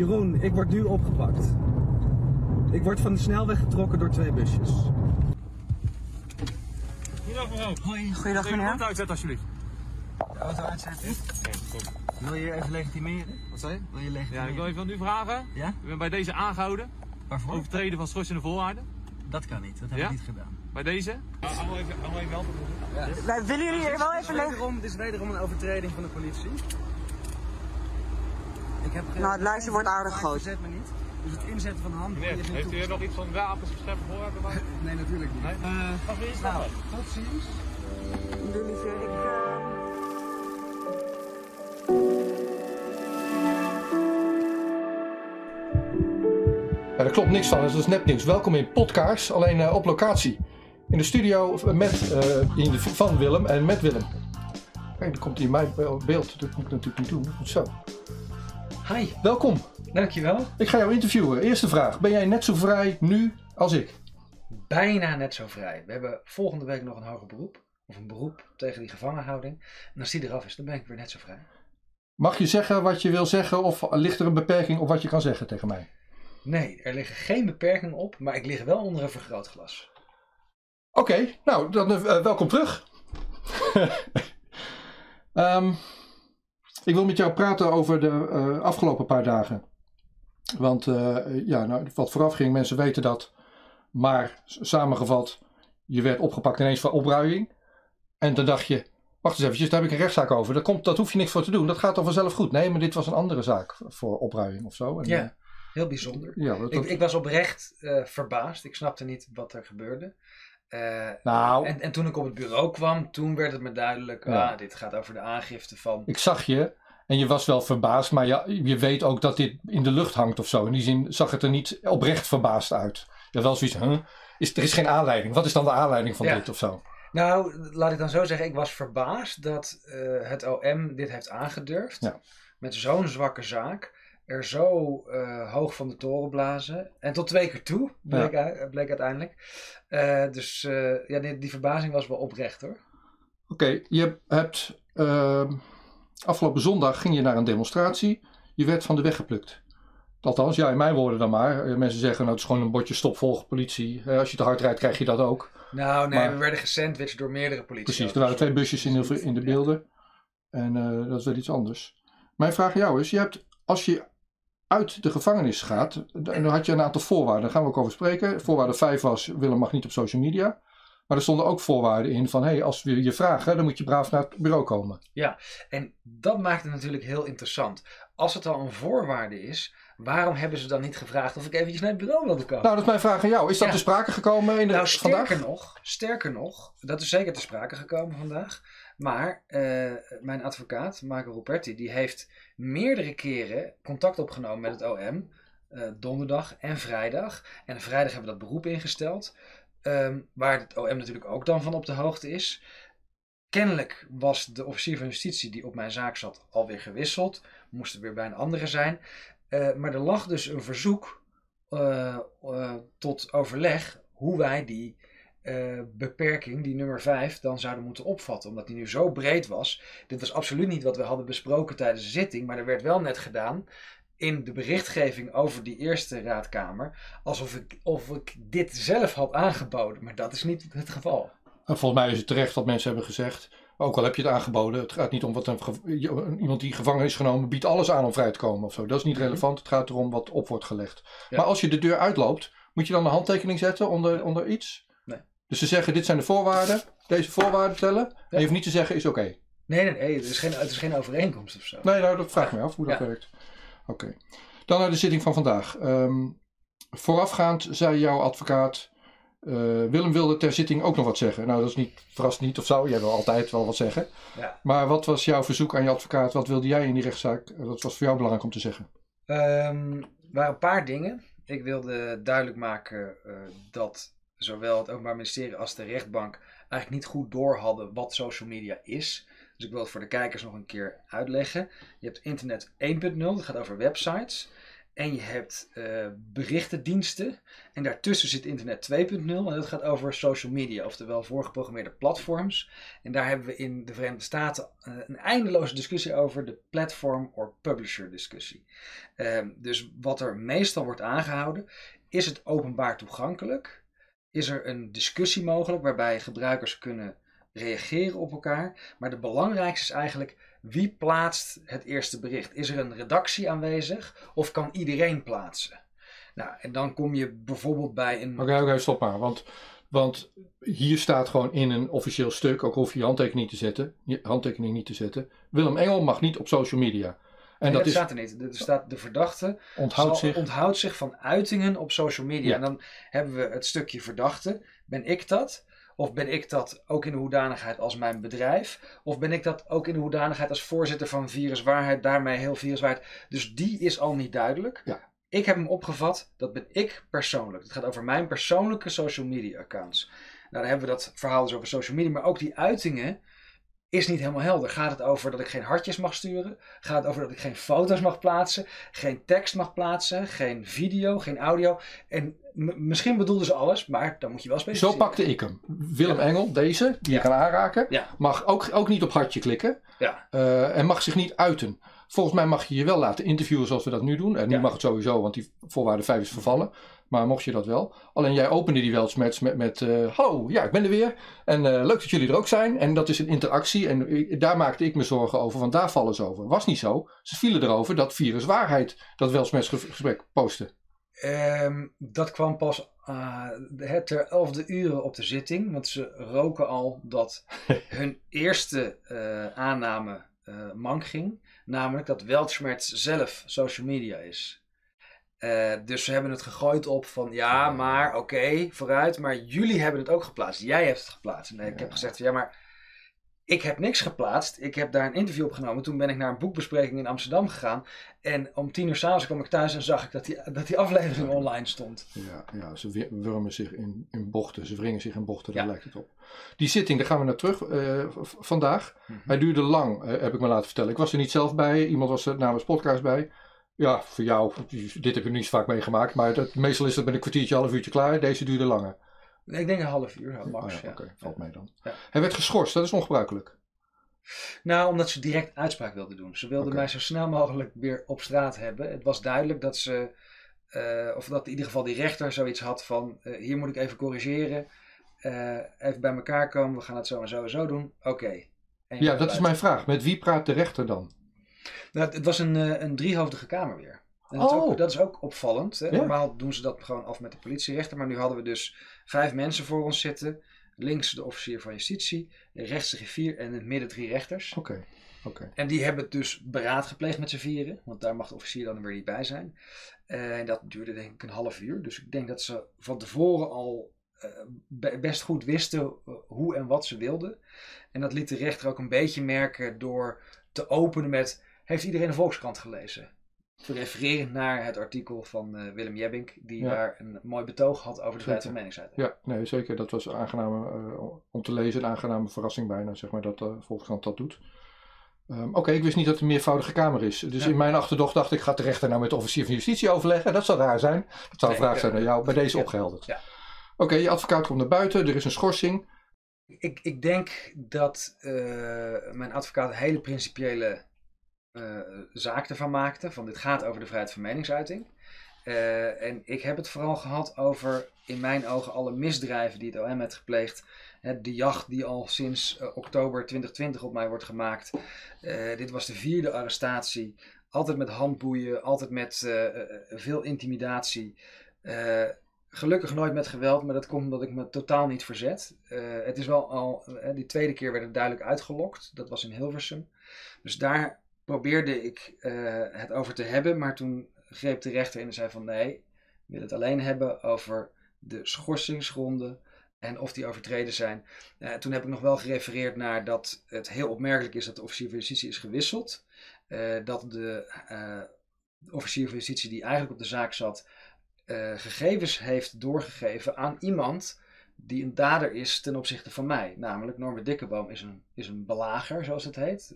Jeroen, ik word nu opgepakt. Ik word van de snelweg getrokken door twee busjes. Goedendag mevrouw. Hoi, goeiedag meneer. auto uitzetten alsjeblieft. De auto uitzetten. Wil je even legitimeren? Wat zei je? Wil je Ja, legitimeren? ik wil even van u vragen. Ja? U bent bij deze aangehouden. Waarvoor? Overtreden van schorsende voorwaarden. Dat kan niet, dat heb Ja? ik niet gedaan. Bij deze. Allemaal even, allemaal even melden. Wij willen jullie hier wel even dit is wederom een overtreding van de politie. Ik heb geen- Nou, het lijstje wordt aardig groot. Verzet me niet. Dus het inzetten van Meneer, is niet heeft u hier nog iets van wapens beschermd voorwerpen? bij? Nee, natuurlijk niet. Nee? Eh, je nou, tot ziens. Doe liever. Ik, eh, Ja, daar klopt niks van, dat is nepnieuws. Welkom in Podkaars, alleen eh, op locatie. In de studio met, eh, in de, van Willem en met Willem. Kijk, dan komt hij in mijn beeld. Dat moet ik natuurlijk niet doen. Goed Zo. Hi, Welkom. dankjewel. Ik ga jou interviewen. Eerste vraag. Ben jij net zo vrij nu als ik? Bijna net zo vrij. We hebben volgende week nog een hoger beroep. Of een beroep tegen die gevangenhouding. En als die eraf is, dan ben ik weer net zo vrij. Mag je zeggen wat je wil zeggen of ligt er een beperking op wat je kan zeggen tegen mij? Nee, er liggen geen beperkingen op, maar ik lig wel onder een vergrootglas. Oké, nou dan eh, welkom terug. Ehm, ik wil met jou praten over de eh, afgelopen paar dagen. Want eh, ja, nou, wat vooraf ging, mensen weten dat. Maar samengevat, je werd opgepakt ineens voor opruiing. En dan dacht je, wacht eens eventjes, daar heb ik een rechtszaak over. Dat, komt, dat hoef je niks voor te doen, dat gaat dan vanzelf goed. Nee, maar dit was een andere zaak voor opruiing of zo. En, Ja, eh, heel bijzonder. ja dat, Ik, dat- ik was oprecht verbaasd. Ik snapte niet wat er gebeurde. Eh, nou, en, en toen ik op het bureau kwam, toen werd het me duidelijk, Ja. ah, dit gaat over de aangifte van... Ik zag je en je was wel verbaasd, maar ja, je weet ook dat dit in de lucht hangt of zo. In die zin zag het er niet oprecht verbaasd uit. Je wel zoiets, huh? is, er is geen aanleiding. Wat is dan de aanleiding van Ja. dit of zo? Nou, laat ik dan zo zeggen, ik was verbaasd dat eh, het OM dit heeft aangedurfd. Ja. Met zo'n zwakke zaak. Er zo eh, hoog van de toren blazen. En tot twee keer toe, bleek, bleek uiteindelijk. Eh, dus eh, ja, die, die verbazing was wel oprecht hoor. Oké, je hebt ehm, afgelopen zondag ging je naar een demonstratie. Je werd van de weg geplukt. Althans, ja, in mijn woorden dan maar. Mensen zeggen, nou, het is gewoon een bordje stop, volg politie. Als je te hard rijdt, krijg je dat ook. Nou nee, Maar- we werden gesandwiched door meerdere politie. Precies, er waren twee busjes in de, in de beelden. En dat is wel iets anders. Mijn vraag aan jou is, je hebt, als je uit de gevangenis gaat, en dan had je een aantal voorwaarden, daar gaan we ook over spreken. Voorwaarde 5 was, Willem mag niet op social media. Maar er stonden ook voorwaarden in van, hey, als we je vragen, dan moet je braaf naar het bureau komen. En dat maakt het natuurlijk heel interessant. Als het al een voorwaarde is, waarom hebben ze dan niet gevraagd of ik eventjes naar het bureau wilde komen? Nou, dat is mijn vraag aan jou. Is dat Ja. te sprake gekomen in de, Nou, sterker vandaag? nog, sterker nog, dat is zeker te sprake gekomen vandaag. Maar eh, mijn advocaat, Marco Ruperti, die heeft meerdere keren contact opgenomen met het OM. eh, donderdag en vrijdag. En vrijdag hebben we dat beroep ingesteld. ehm, waar het OM natuurlijk ook dan van op de hoogte is. Kennelijk was de officier van justitie die op mijn zaak zat alweer gewisseld. Moest er weer bij een andere zijn. Eh, maar er lag dus een verzoek tot overleg hoe wij die eh, beperking, die nummer 5, dan zouden moeten opvatten. Omdat die nu zo breed was. Dit was absoluut niet wat we hadden besproken tijdens de zitting, maar er werd wel net gedaan in de berichtgeving over die eerste raadkamer. Alsof ik, of ik dit zelf had aangeboden, maar dat is niet het geval. En volgens mij is het terecht wat mensen hebben gezegd. Ook al heb je het aangeboden, het gaat niet om wat een, iemand die gevangen is genomen, biedt alles aan om vrij te komen of zo. Dat is niet Mhm. relevant. Het gaat erom wat op wordt gelegd. Ja. Maar als je de deur uitloopt, moet je dan een handtekening zetten onder, onder iets? Dus ze zeggen: dit zijn de voorwaarden, deze voorwaarden tellen. En je hoeft niet te zeggen: is oké. Nee, nee, nee, het is geen, het is geen overeenkomst of zo. Nee, nou, dat vraag ik me af hoe dat Ja. werkt. Oké. Dan naar de zitting van vandaag. Ehm, voorafgaand zei jouw advocaat. eh, Willem wilde ter zitting ook nog wat zeggen. Nou, dat is niet verrast niet of zo. Jij wil altijd wel wat zeggen. Ja. Maar wat was jouw verzoek aan je advocaat? Wat wilde jij in die rechtszaak? Wat was voor jou belangrijk om te zeggen? Ehm, er waren een paar dingen. Ik wilde duidelijk maken eh, dat zowel het Openbaar Ministerie als de rechtbank eigenlijk niet goed door hadden wat social media is. Dus ik wil het voor de kijkers nog een keer uitleggen. Je hebt internet 1.0, dat gaat over websites. En je hebt eh, berichtendiensten. En daartussen zit internet 2.0. En dat gaat over social media, oftewel voorgeprogrammeerde platforms. En daar hebben we in de Verenigde Staten eh, een eindeloze discussie over de platform or publisher discussie. Ehm, dus wat er meestal wordt aangehouden, is het openbaar toegankelijk? Is er een discussie mogelijk waarbij gebruikers kunnen reageren op elkaar? Maar de belangrijkste is eigenlijk wie plaatst het eerste bericht? Is er een redactie aanwezig of kan iedereen plaatsen? Nou, en dan kom je bijvoorbeeld bij een. Oké, oké, stop maar. Want, want hier staat gewoon in een officieel stuk, ook hoef je je handtekening niet te zetten, je handtekening niet te zetten. Willem Engel mag niet op social media. En Nee, dat, dat is, staat er niet. Er staat de verdachte onthoudt zal- zich. onthoudt zich van uitingen op social media. Ja. En dan hebben we het stukje verdachte. Ben ik dat? Of ben ik dat ook in de hoedanigheid als mijn bedrijf? Of ben ik dat ook in de hoedanigheid als voorzitter van Viruswaarheid, daarmee heel Viruswaarheid? Dus die is al niet duidelijk. Ja. Ik heb hem opgevat, dat ben ik persoonlijk. Het gaat over mijn persoonlijke social media accounts. Nou, dan hebben we dat verhaal dus over social media, maar ook die uitingen is niet helemaal helder. Gaat het over dat ik geen hartjes mag sturen? Gaat het over dat ik geen foto's mag plaatsen? Geen tekst mag plaatsen? Geen video? Geen audio? En misschien bedoelden ze alles, maar dan moet je wel Zo specificeren. pakte ik hem. Willem Engel, deze, die Ja. je kan aanraken, Ja. mag ook, ook niet op hartje klikken. Ja. Eh, en mag zich niet uiten. Volgens mij mag je je wel laten interviewen zoals we dat nu doen. En nu Ja. mag het sowieso, want die voorwaarde 5 is vervallen. Maar mocht je dat wel. Alleen jij opende die wel eens met, met, eh, hallo, ja, ik ben er weer. En eh, leuk dat jullie er ook zijn. En dat is een interactie. En daar maakte ik me zorgen over, want daar vallen ze over. Was niet zo. Ze vielen erover dat Virus Waarheid dat Welsmets-gesprek postte. Ehm, dat kwam pas het ter elfde uren op de zitting. Want ze roken al dat hun eerste eh, aanname eh mank ging. Namelijk dat Weltschmerz zelf social media is. Eh, dus ze hebben het gegooid op van ja, maar oké, vooruit. Maar jullie hebben het ook geplaatst. Jij hebt het geplaatst. Nee, ik heb gezegd van ja, maar ik heb niks geplaatst. Ik heb daar een interview opgenomen. Toen ben ik naar een boekbespreking in Amsterdam gegaan. En om tien uur s'avonds kwam ik thuis en zag ik dat die, dat die aflevering online stond. Ja, ja ze wurmen zich in, in bochten. Ze wringen zich in bochten, daar Ja. lijkt het op. Die zitting, daar gaan we naar terug eh, vandaag. Mhm. Hij duurde lang, eh, heb ik me laten vertellen. Ik was er niet zelf bij. Iemand was er namens podcast bij. Ja, voor jou, dit heb je niet zo vaak meegemaakt. Maar dat, meestal is het met een kwartiertje, half uurtje klaar. Deze duurde langer. Ik denk een half uur, max. Oh ja, valt mee dan. Ja. Hij werd geschorst, dat is ongebruikelijk. Nou, omdat ze direct uitspraak wilden doen. Ze wilden mij zo snel mogelijk weer op straat hebben. Het was duidelijk dat ze, eh, of dat in ieder geval die rechter zoiets had van: eh, hier moet ik even corrigeren. Eh, even bij elkaar komen, we gaan het zo en zo en zo doen. Oké. Ja, dat is mijn vraag. Met wie praat de rechter dan? Nou, het- het was een, eh, een driehoofdige kamer weer. En dat, is Oh. ook, dat is ook opvallend. Hè? Ja. Normaal doen ze dat gewoon af met de politierechter. Maar nu hadden we dus vijf mensen voor ons zitten. Links de officier van justitie, rechts de griffier en in het midden drie rechters. Oké, oké. En die hebben dus beraad gepleegd met z'n vieren. Want daar mag de officier dan weer niet bij zijn. Eh, en dat duurde denk ik een half uur. Dus ik denk dat ze van tevoren al eh, be- best goed wisten eh, hoe en wat ze wilden. En dat liet de rechter ook een beetje merken door te openen met... Heeft iedereen de Volkskrant gelezen? Te refereren naar het artikel van eh, Willem Jebbink. Die Ja. daar een mooi betoog had over de vrijheid van meningsuiting. Ja, nee, zeker. Dat was aangename, eh, om te lezen. Een aangename verrassing bijna, zeg maar, dat de Volkskrant dat doet. Ehm, Oké, ik wist niet dat het een meervoudige kamer is. Dus Ja. in mijn achterdocht dacht ik, gaat de rechter nou met de officier van justitie overleggen? Dat zou raar zijn. Dat zou een Nee, vraag zijn naar jou. Bij deze opgehelderd. Ja. Oké, je advocaat komt naar buiten. Er is een schorsing. Ik, ik denk dat mijn advocaat hele principiële zaak ervan maakte. Van dit gaat over de vrijheid van meningsuiting. Eh, en ik heb het vooral gehad over, in mijn ogen, alle misdrijven die het OM heeft gepleegd. De jacht die al sinds eh, oktober 2020 op mij wordt gemaakt. Eh, dit was de vierde arrestatie. Altijd met handboeien, altijd met eh, eh, veel intimidatie. Eh, gelukkig nooit met geweld, maar dat komt omdat ik me totaal niet verzet. Eh, het is wel al, eh, die tweede keer werd het duidelijk uitgelokt. Dat was in Hilversum. Dus daar probeerde ik eh, het over te hebben, maar toen greep de rechter in en zei van nee, ik wil het alleen hebben over de schorsingsgronden en of die overtreden zijn. Eh, toen heb ik nog wel gerefereerd naar dat het heel opmerkelijk is dat de officier van justitie is gewisseld. Eh, dat de, officier van justitie die eigenlijk op de zaak zat, gegevens heeft doorgegeven aan iemand die een dader is ten opzichte van mij. Namelijk Norbert Dikkeboom is een, is een belager, zoals het heet.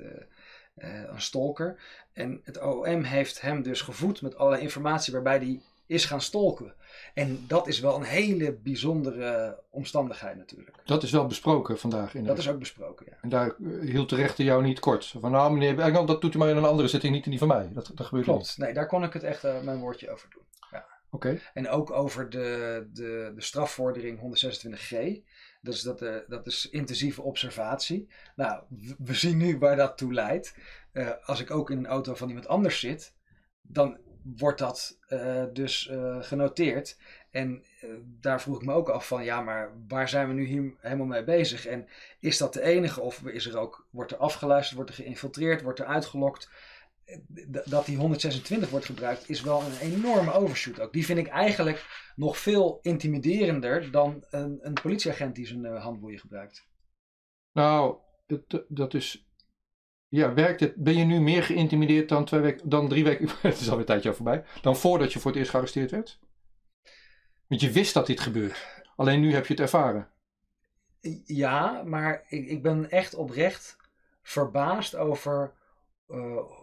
Een stalker. En het OM heeft hem dus gevoed met allerlei informatie waarbij hij is gaan stalken. En dat is wel een hele bijzondere omstandigheid natuurlijk. Dat is wel besproken vandaag. In de- Dat is ook besproken, ja. En daar eh, hield de rechter jou niet kort. Van nou meneer Engel, dat doet u maar in een andere zitting, niet in die van mij. Dat, dat gebeurt niet. Klopt. Nee, daar kon ik het echt eh, mijn woordje over doen. Oké. En ook over de, de, de strafvordering 126g. Is, dat, eh, dat is intensieve observatie. Nou, we zien nu waar dat toe leidt. Eh, als ik ook in een auto van iemand anders zit, dan wordt dat eh, dus genoteerd. En daar vroeg ik me ook af van, ja, maar waar zijn we nu hier helemaal mee bezig? En is dat de enige? Of is er ook, wordt er afgeluisterd, wordt er geïnfiltreerd, wordt er uitgelokt? Dat die 126 wordt gebruikt, is wel een enorme overshoot ook. Die vind ik eigenlijk nog veel intimiderender dan een, een politieagent die zijn eh, handboeien gebruikt. Nou, het, dat is. Ja, werkt het? Ben je nu meer geïntimideerd dan, twee weken, dan drie weken? Het is alweer een tijdje al voorbij. Dan voordat je voor het eerst gearresteerd werd? Want je wist dat dit gebeurt. Alleen nu heb je het ervaren. Ja, maar ik, ik ben echt oprecht verbaasd over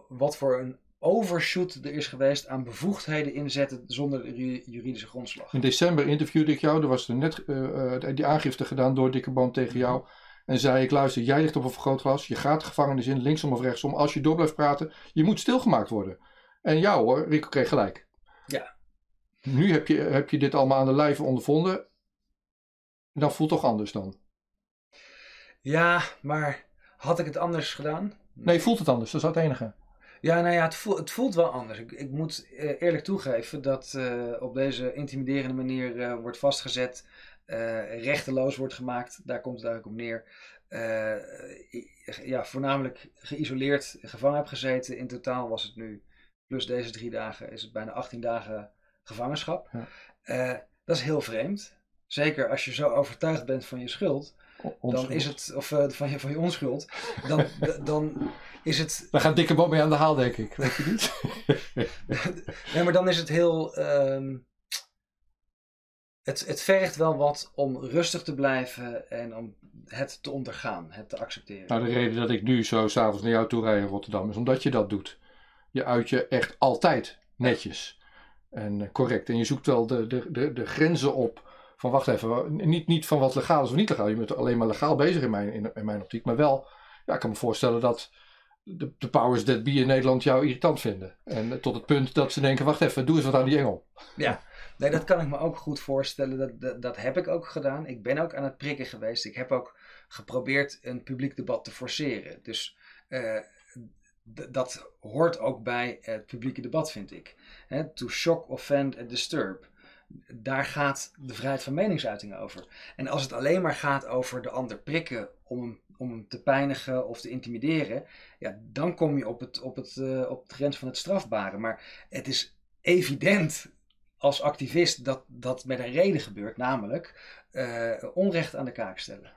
wat voor een overshoot er is geweest aan bevoegdheden inzetten zonder ju- juridische grondslag. In december interviewde ik jou. Er was er net eh, eh, die aangifte gedaan door Dikke Boom tegen jou. En zei ik, luister, jij ligt op een vergrootglas. Je gaat de gevangenis in, linksom of rechtsom. Als je door blijft praten, je moet stilgemaakt worden. En ja hoor, Rico kreeg gelijk. Ja. Nu heb je, heb je dit allemaal aan de lijve ondervonden. Dan voelt toch anders dan. Ja, maar had ik het anders gedaan? Nee, voelt het anders. Dat is het enige. Ja, nou ja, het voelt, het voelt wel anders. Ik, ik moet eh, eerlijk toegeven dat eh, op deze intimiderende manier eh, wordt vastgezet, eh, rechteloos wordt gemaakt. Daar komt het eigenlijk op neer. Ja, voornamelijk geïsoleerd gevangen heb gezeten. In totaal was het nu, plus deze drie dagen, is het bijna 18 dagen gevangenschap. Ja. Dat is heel vreemd. Zeker als je zo overtuigd bent van je schuld, dan is het, of eh, van, je, van je onschuld, dan, dan is het Daar gaat Dikke Boom mee aan de haal, denk ik. Weet je niet? Nee, maar dan is het heel. ehm, het, het vergt wel wat om rustig te blijven en om het te ondergaan, het te accepteren. Nou, de reden dat ik nu zo s'avonds naar jou toe rijd in Rotterdam is omdat je dat doet. Je uit je echt altijd netjes en eh, correct. En je zoekt wel de, de, de, de grenzen op van wacht even, niet, niet van wat legaal is of niet legaal. Je bent alleen maar legaal bezig in mijn, in, mijn optiek. Maar wel, ja, ik kan me voorstellen dat de, de powers that be in Nederland jou irritant vinden. En eh, tot het punt dat ze denken, wacht even, doe eens wat aan die engel. Nee, dat kan ik me ook goed voorstellen. Dat, dat, heb ik ook gedaan. Ik ben ook aan het prikken geweest. Ik heb ook geprobeerd een publiek debat te forceren. Dus eh, dat hoort ook bij het publieke debat, vind ik. To shock, offend and disturb. Daar gaat de vrijheid van meningsuiting over. En als het alleen maar gaat over de ander prikken om hem, om te pijnigen of te intimideren, ja, dan kom je op het, op, het, eh, op de grens van het strafbare. Maar het is evident als activist dat dat met een reden gebeurt, namelijk eh, onrecht aan de kaak stellen.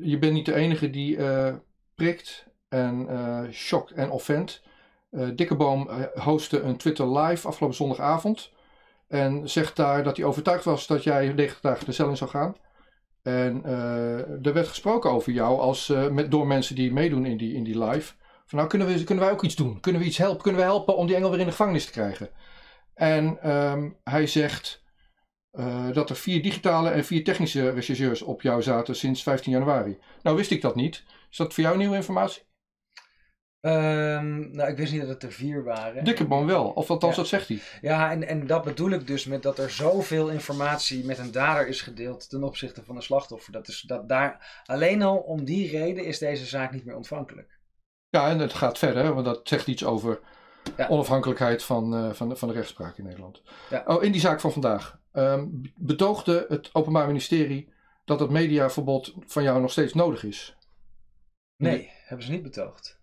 je bent niet de enige die eh, prikt en eh shockt en offendt. Eh Dikkeboom hostte een Twitter live afgelopen zondagavond. En zegt daar dat hij overtuigd was dat jij 90 dagen de cel in zou gaan. En eh, er werd gesproken over jou als, eh, met, door mensen die meedoen in die, in die live. Van nou kunnen, we, kunnen wij ook iets doen? Kunnen we iets helpen? Kunnen we helpen om die engel weer in de gevangenis te krijgen? En ehm, hij zegt eh, dat er vier digitale en vier technische rechercheurs op jou zaten sinds 15 januari. Nou wist ik dat niet. Is dat voor jou nieuwe informatie? Ehm, nou, ik wist niet dat het er vier waren. Dikkeboom wel, of althans Ja. dat zegt hij. Ja, en, en dat bedoel ik dus met dat er zoveel informatie met een dader is gedeeld ten opzichte van een slachtoffer. Dat is, dat daar, alleen al om die reden is deze zaak niet meer ontvankelijk. Ja, en het gaat verder, want dat zegt iets over Ja. onafhankelijkheid van, eh, van, de, van de rechtspraak in Nederland. Ja. Oh, in die zaak van vandaag. ehm, betoogde het Openbaar Ministerie dat het mediaverbod van jou nog steeds nodig is. Nee, hebben ze niet betoogd.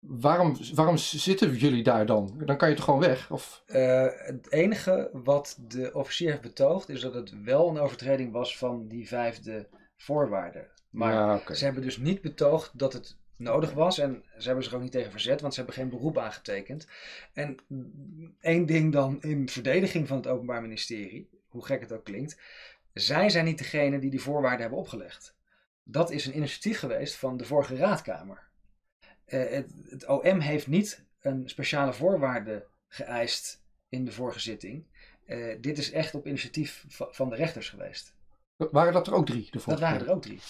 Waarom, waarom zitten jullie daar dan? Dan kan je toch gewoon weg? Of... Eh, het enige wat de officier heeft betoogd is dat het wel een overtreding was van die vijfde voorwaarde. Maar ja. Ze hebben dus niet betoogd dat het nodig was. En ze hebben zich ook niet tegen verzet, want ze hebben geen beroep aangetekend. En één ding dan in verdediging van het Openbaar Ministerie, hoe gek het ook klinkt. Zij zijn niet degene die die voorwaarden hebben opgelegd. Dat is een initiatief geweest van de vorige raadkamer. Eh, het, het OM heeft niet een speciale voorwaarde geëist in de vorige zitting. Eh, dit is echt op initiatief va- van de rechters geweest. Waren dat er ook drie? De Dat waren er ook drie.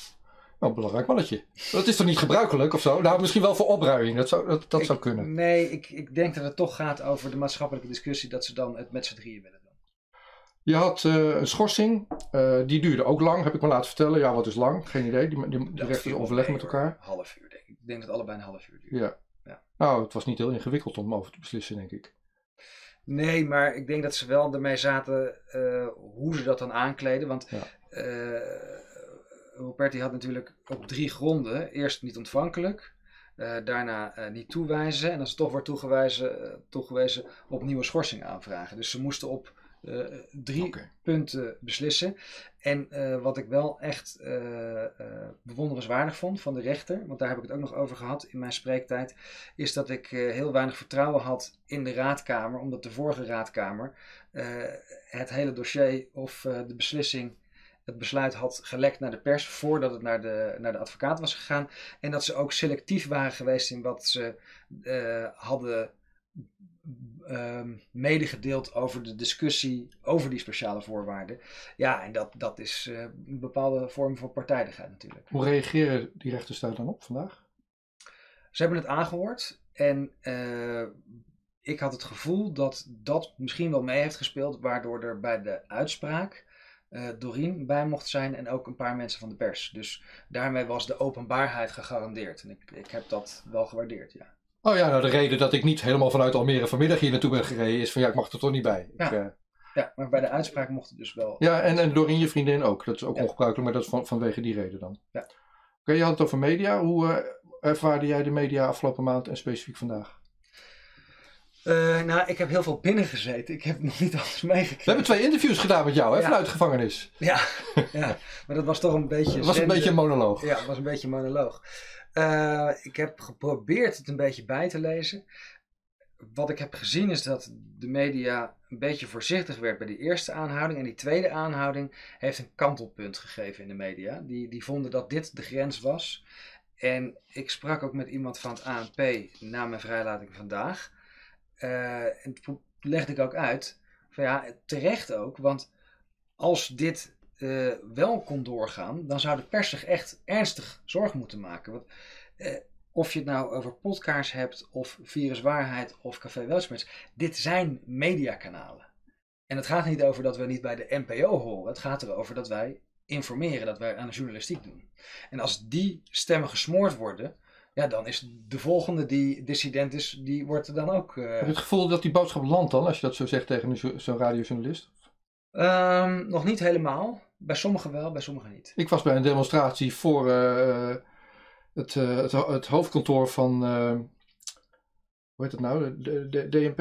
Nou, belangrijk mannetje. Dat is toch niet gebruikelijk of zo? Nou, misschien wel voor opruiming. Dat zou, dat, dat Ik- zou kunnen. Nee, ik, ik denk dat het toch gaat over de maatschappelijke discussie dat ze dan het met z'n drieën willen doen. Je had eh, een schorsing. die duurde ook lang, heb ik me laten vertellen. Ja, wat is lang? Geen idee. Die, die, die rechters mee, met elkaar. Half uur, ik. Denk dat allebei een half uur duurt. Ja. Ja. Nou, het was niet heel ingewikkeld om over te beslissen, denk ik. Nee, maar ik denk dat ze wel ermee zaten eh, hoe ze dat dan aankleden. Want Ja. Roberti had natuurlijk op drie gronden. Eerst niet ontvankelijk. eh, daarna niet toewijzen. En als het toch wordt toegewezen, toegewezen opnieuw een schorsing aanvragen. Dus ze moesten op eh, drie punten beslissen. En eh, wat ik wel echt eh, bewonderenswaardig vond van de rechter, want daar heb ik het ook nog over gehad in mijn spreektijd, is dat ik heel weinig vertrouwen had in de raadkamer, omdat de vorige raadkamer het hele dossier of de beslissing, het besluit had gelekt naar de pers voordat het naar de, naar de advocaat was gegaan. En dat ze ook selectief waren geweest in wat ze eh, hadden ehm, medegedeeld over de discussie over die speciale voorwaarden. Ja, en dat, dat is eh, een bepaalde vorm van partijdigheid natuurlijk. Hoe reageren die rechters daar dan op vandaag? Ze hebben het aangehoord en eh, ik had het gevoel dat dat misschien wel mee heeft gespeeld, waardoor er bij de uitspraak Doreen bij mocht zijn en ook een paar mensen van de pers. Dus daarmee was de openbaarheid gegarandeerd. En ik, ik heb dat wel gewaardeerd, ja. Oh ja, nou de reden dat ik niet helemaal vanuit Almere vanmiddag hier naartoe ben gereden is van ja, ik mag er toch niet bij. Ik, Ja. eh, Ja, maar bij de uitspraak mocht het dus wel. ja en, en Doreen, je vriendin ook. Dat is ook Ja. ongebruikelijk, maar dat is van, vanwege die reden dan. Ja. Oké, je had het over media. Hoe eh, ervaarde jij de media afgelopen maand en specifiek vandaag? Eh, nou, ik heb heel veel binnen gezeten. Ik heb nog niet alles meegekregen. We hebben twee interviews gedaan met jou, hè, Ja. vanuit de gevangenis. Ja, ja, maar dat was toch een beetje. Het was een beetje een monoloog. Ja, het was een beetje een monoloog. Eh, ik heb geprobeerd het een beetje bij te lezen. Wat ik heb gezien is dat de media een beetje voorzichtig werd bij die eerste aanhouding. En die tweede aanhouding heeft een kantelpunt gegeven in de media. Die, die vonden dat dit de grens was. En ik sprak ook met iemand van het ANP na mijn vrijlating vandaag. Eh, en toen legde ik ook uit, van ja, terecht ook, want als dit eh, wel kon doorgaan, dan zou de pers zich echt ernstig zorgen moeten maken. Want, eh, of je het nou over podcasts hebt, of Viruswaarheid, of Café Weltsmerts, dit zijn mediakanalen. En het gaat niet over dat we niet bij de NPO horen, het gaat erover dat wij informeren, dat wij aan de journalistiek doen. En als die stemmen gesmoord worden, ja, dan is de volgende die dissident is, die wordt er dan ook... eh, Heb je het gevoel dat die boodschap landt dan, als je dat zo zegt tegen zo'n radiojournalist? Ehm, nog niet helemaal. Bij sommigen wel, bij sommigen niet. Ik was bij een demonstratie voor eh, het, eh, het, het hoofdkantoor van, eh, hoe heet het nou, de, de, de DNP,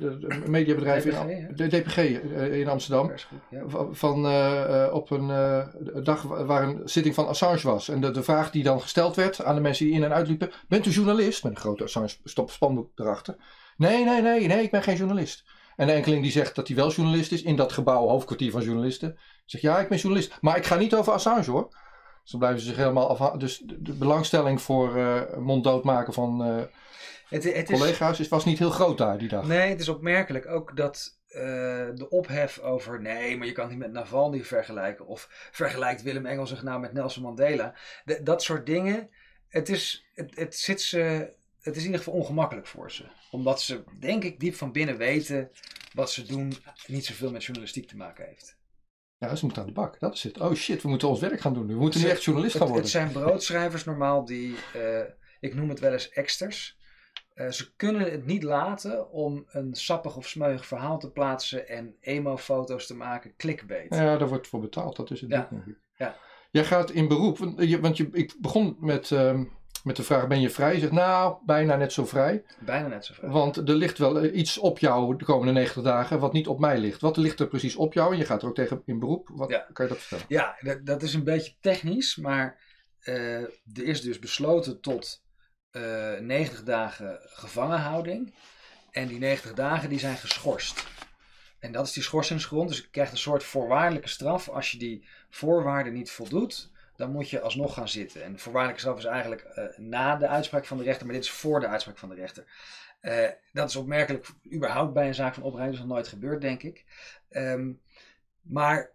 de, mediabedrijf in, DPG, de DPG eh, in Amsterdam. Ja. Van- eh, eh, op een eh, dag waar een zitting van Assange was. En de, de vraag die dan gesteld werd aan de mensen die in en uitliepen: Bent u journalist? Met een grote Assange stop spandoek erachter. Nee, nee, nee, nee, ik ben geen journalist. En de enkeling die zegt dat hij wel journalist is in dat gebouw, hoofdkwartier van journalisten, zegt ja, ik ben journalist. Maar ik ga niet over Assange hoor. Dus dan blijven ze zich helemaal afhankelijk. Dus de, belangstelling voor eh monddood maken van eh, Het, het collega's is, was niet heel groot daar die dag. nee, het is opmerkelijk ook dat eh, de ophef over nee, maar je kan het niet met Navalny vergelijken. Of vergelijkt Willem Engel zich nou met Nelson Mandela. De- dat soort dingen. Het is, het, het, zit ze, het is in ieder geval ongemakkelijk voor ze. Omdat ze, denk ik, diep van binnen weten wat ze doen niet zoveel met journalistiek te maken heeft. Ja, ze moeten aan de bak. Dat is het. Oh shit, we moeten ons werk gaan doen. We moeten nu echt journalist gaan worden. het zijn broodschrijvers normaal die, eh, ik noem het wel eens exters. Eh, ze kunnen het niet laten om een sappig of smeuig verhaal te plaatsen en emo-foto's te maken, clickbait. Ja, daar wordt voor betaald. Dat is het Ja. Ja. Jij gaat in beroep. Want je, want je, ik begon met, ehm, met de vraag: ben je vrij? Je zegt nou, bijna net zo vrij. Bijna net zo vrij. Want er ligt wel iets op jou de komende 90 dagen wat niet op mij ligt. Wat ligt er precies op jou? En je gaat er ook tegen in beroep. Wat Ja. kan je dat vertellen? Ja, dat, dat is een beetje technisch, maar eh, er is dus besloten tot eh 90 dagen gevangenhouding. En die 90 dagen die zijn geschorst. En dat is die schorsingsgrond. Dus je krijgt een soort voorwaardelijke straf. Als je die voorwaarden niet voldoet, dan moet je alsnog gaan zitten. En voorwaardelijke straf is eigenlijk eh, na de uitspraak van de rechter, maar dit is voor de uitspraak van de rechter. Eh, dat is opmerkelijk, überhaupt bij een zaak van opruiming, is nog nooit gebeurd, denk ik. Ehm, maar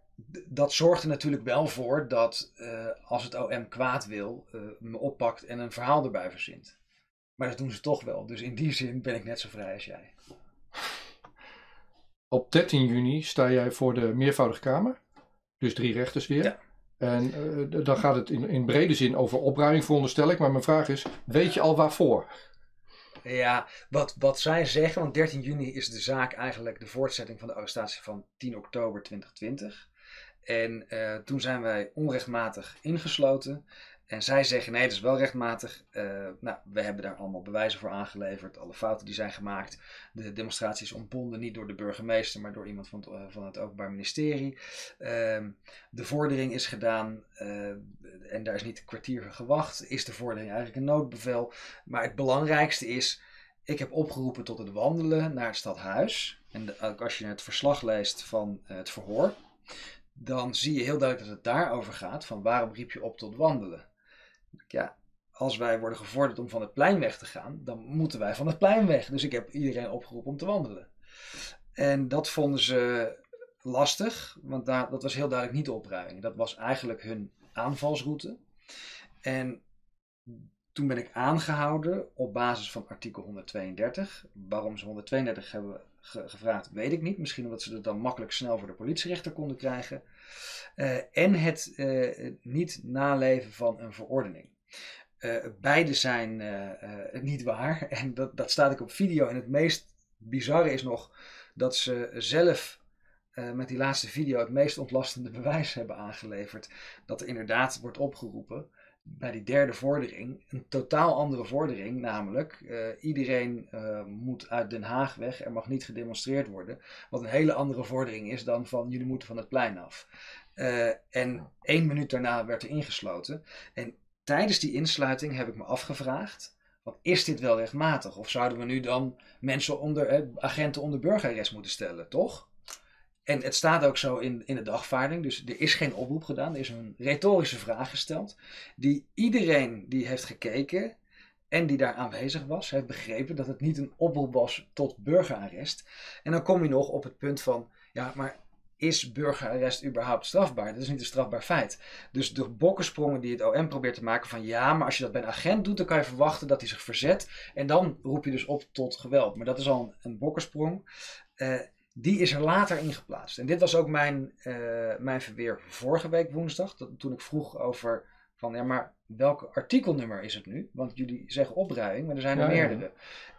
dat zorgt er natuurlijk wel voor dat eh, als het OM kwaad wil, me oppakt en een verhaal erbij verzint. Maar dat doen ze toch wel. Dus in die zin ben ik net zo vrij als jij. Op 13 juni sta jij voor de meervoudige kamer. Dus drie rechters weer. Ja. En eh, dan gaat het in, in brede zin over opruiming, veronderstel ik. Maar mijn vraag is, weet je al waarvoor? Ja, wat, wat zij zeggen, want 13 juni is de zaak eigenlijk de voortzetting van de arrestatie van 10 oktober 2020. En eh, toen zijn wij onrechtmatig ingesloten. En zij zeggen nee, dat is wel rechtmatig. Eh, nou, we hebben daar allemaal bewijzen voor aangeleverd. Alle fouten die zijn gemaakt. De demonstratie is ontbonden niet door de burgemeester, maar door iemand van het, eh, van het Openbaar Ministerie. Ehm, de vordering is gedaan eh, en daar is niet een kwartier gewacht. Is de vordering eigenlijk een noodbevel? Maar het belangrijkste is, ik heb opgeroepen tot het wandelen naar het stadhuis. En ook als je het verslag leest van het verhoor, dan zie je heel duidelijk dat het daarover gaat. Van waarom riep je op tot wandelen? Ja, als wij worden gevorderd om van het plein weg te gaan, dan moeten wij van het plein weg. Dus ik heb iedereen opgeroepen om te wandelen. En dat vonden ze lastig, want daar, dat was heel duidelijk niet de opruiming. Dat was eigenlijk hun aanvalsroute. En toen ben ik aangehouden op basis van artikel 132. Waarom ze 132 hebben ge- gevraagd, weet ik niet. Misschien omdat ze het dan makkelijk snel voor de politierechter konden krijgen. Eh, en het eh, niet naleven van een verordening. Eh, beide zijn niet waar. En dat, dat staat ook op video. En het meest bizarre is nog dat ze zelf met die laatste video het meest ontlastende bewijs hebben aangeleverd. Dat er inderdaad wordt opgeroepen bij die derde vordering een totaal andere vordering, namelijk eh, iedereen eh, moet uit Den Haag weg, er mag niet gedemonstreerd worden, wat een hele andere vordering is dan van jullie moeten van het plein af. Eh, en één minuut daarna werd er ingesloten. En tijdens die insluiting heb ik me afgevraagd, want is dit wel rechtmatig? Of zouden we nu dan mensen onder, agenten onder burgerarrest moeten stellen, toch? En het staat ook zo in, in de dagvaarding, dus er is geen oproep gedaan. Er is een retorische vraag gesteld, die iedereen die heeft gekeken en die daar aanwezig was, heeft begrepen dat het niet een oproep was tot burgerarrest. En dan kom je nog op het punt van, ja, maar is burgerarrest überhaupt strafbaar? Dat is niet een strafbaar feit. Dus de bokkensprongen die het OM probeert te maken van, ja, maar als je dat bij een agent doet, dan kan je verwachten dat hij zich verzet. En dan roep je dus op tot geweld. Maar dat is al een, een. Eh, die is er later ingeplaatst. En dit was ook mijn, eh, mijn verweer vorige week woensdag. Dat, toen ik vroeg over van ja, maar welk artikelnummer is het nu? Want jullie zeggen opruiming, maar er zijn er Ja, ja. meerdere.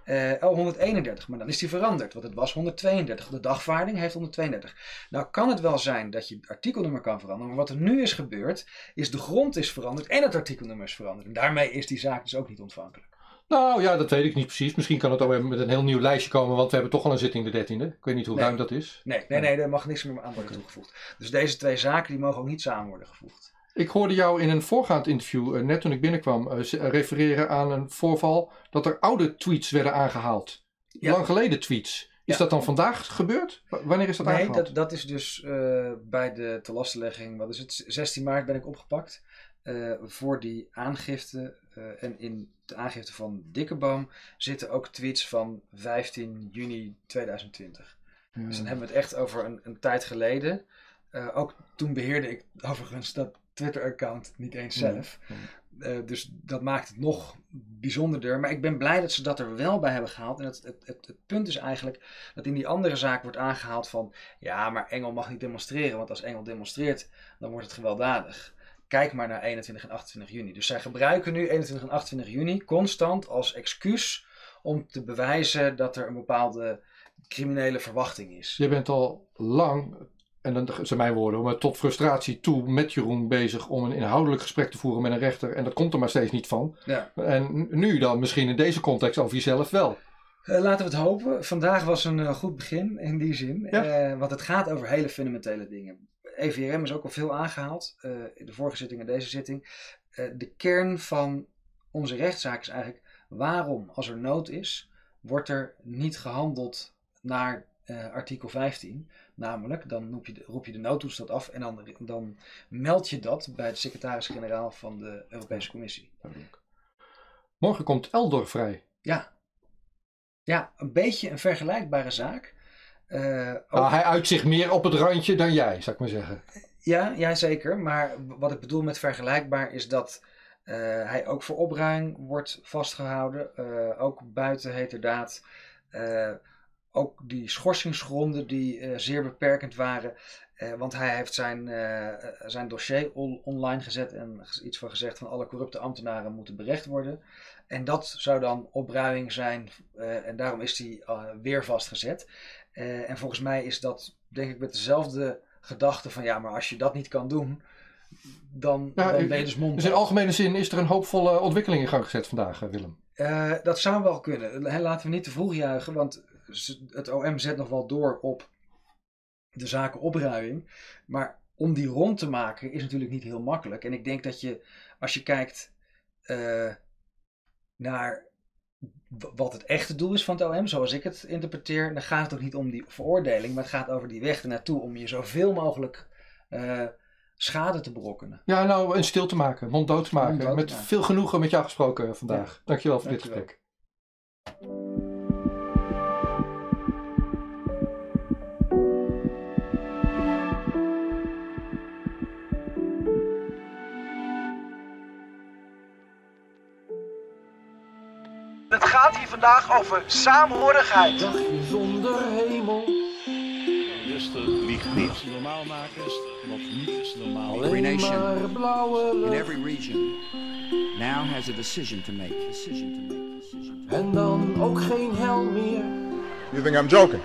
Eh, oh, 131, maar dan is die veranderd, want het was 132. De dagvaarding heeft 132. Nou kan het wel zijn dat je het artikelnummer kan veranderen, maar wat er nu is gebeurd, is de grond is veranderd en het artikelnummer is veranderd. En daarmee is die zaak dus ook niet ontvankelijk. Nou ja, dat weet ik niet precies. Misschien kan het ook met een heel nieuw lijstje komen, want we hebben toch al een zitting de 13e. Ik weet niet hoe Nee. ruim dat is. Nee, nee, nee, er mag niks meer aan worden toegevoegd. Dus deze twee zaken die mogen ook niet samen worden gevoegd. Ik hoorde jou in een voorgaand interview, eh, net toen ik binnenkwam, eh, eh, refereren aan een voorval dat er oude tweets werden aangehaald. Ja. Lang geleden tweets. Is Ja. dat dan vandaag gebeurd? Wanneer is dat Nee, aangehaald? dat, dat is dus bij de telastenlegging, wat is het, 16 maart ben ik opgepakt. voor die aangifte. en in de aangifte van Dikkeboom zitten ook tweets van 15 juni 2020. Ja. Dus dan hebben we het echt over een, een tijd geleden. Eh, ook toen beheerde ik overigens dat Twitter-account niet eens Ja. zelf. Eh, dus dat maakt het nog bijzonderder. Maar ik ben blij dat ze dat er wel bij hebben gehaald. En het, het, het, het punt is eigenlijk dat in die andere zaak wordt aangehaald van... Ja, maar Engel mag niet demonstreren. Want als Engel demonstreert, dan wordt het gewelddadig. Kijk maar naar 21 en 28 juni. Dus zij gebruiken nu 21 en 28 juni constant als excuus... om te bewijzen dat er een bepaalde criminele verwachting is. Je bent al lang, en dan zijn mijn woorden, maar tot frustratie toe met Jeroen bezig om een inhoudelijk gesprek te voeren met een rechter. En dat komt er maar steeds niet van. Ja. En nu dan misschien in deze context over jezelf wel. Eh, laten we het hopen. Vandaag was een eh, goed begin in die zin. Ja. Eh, want het gaat over hele fundamentele dingen. EVRM is ook al veel aangehaald. eh, in de vorige zitting en deze zitting. Eh, de kern van onze rechtszaak is eigenlijk waarom, als er nood is, wordt er niet gehandeld naar eh, artikel 15. Namelijk, dan roep je de, roep je de noodtoestand af en dan, dan meld je dat bij de secretaris-generaal van de Europese Commissie. Morgen komt Eldor vrij. Ja. Ja, een beetje een vergelijkbare zaak. Eh, ook- Nou, hij uit zich meer op het randje dan jij, zou ik maar zeggen. Ja, ja, zeker. Maar wat ik bedoel met vergelijkbaar is dat eh, hij ook voor opruiming wordt vastgehouden. eh, ook buiten heterdaad. Ook die schorsingsgronden die zeer beperkend waren. Want hij heeft zijn, zijn dossier on- online gezet en iets van gezegd van alle corrupte ambtenaren moeten berecht worden. En dat zou dan opruiming zijn en daarom is hij weer vastgezet. Eh, en volgens mij is dat denk ik met dezelfde gedachte van ja, maar als je dat niet kan doen, dan, ben je dus mond. Dus in algemene zin is er een hoopvolle ontwikkeling in gang gezet vandaag, eh, Willem. Eh, dat zou wel kunnen. Laten we niet te vroeg juichen, want het OM zet nog wel door op de zaken opruiming. Maar om die rond te maken is natuurlijk niet heel makkelijk. En ik denk dat je, als je kijkt naar wat het echte doel is van het OM, zoals ik het interpreteer, dan gaat het ook niet om die veroordeling, maar het gaat over die weg ernaartoe om je zoveel mogelijk eh, schade te berokkenen. Ja, nou, en stil te maken, monddood te maken. Monddood te met maken. veel genoegen met jou gesproken vandaag. Dankjewel voor Dankjewel. dit gesprek. Het gaat hier vandaag over saamhorigheid. Dagje zonder hemel. normaal maken is wat niet is normaal. Every nation in every region now has a decision to make. Decision to make. Decision to En dan ook geen hel meer. You think I'm joking?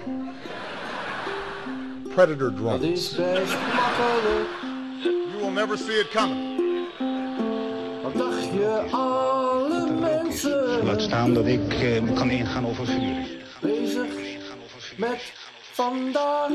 Predator Dat drones. is best makkelijk. You will never see it coming. Wat dacht je, mensen Laat staan dat ik eh, kan ingaan over vuur. bezig met vandaag?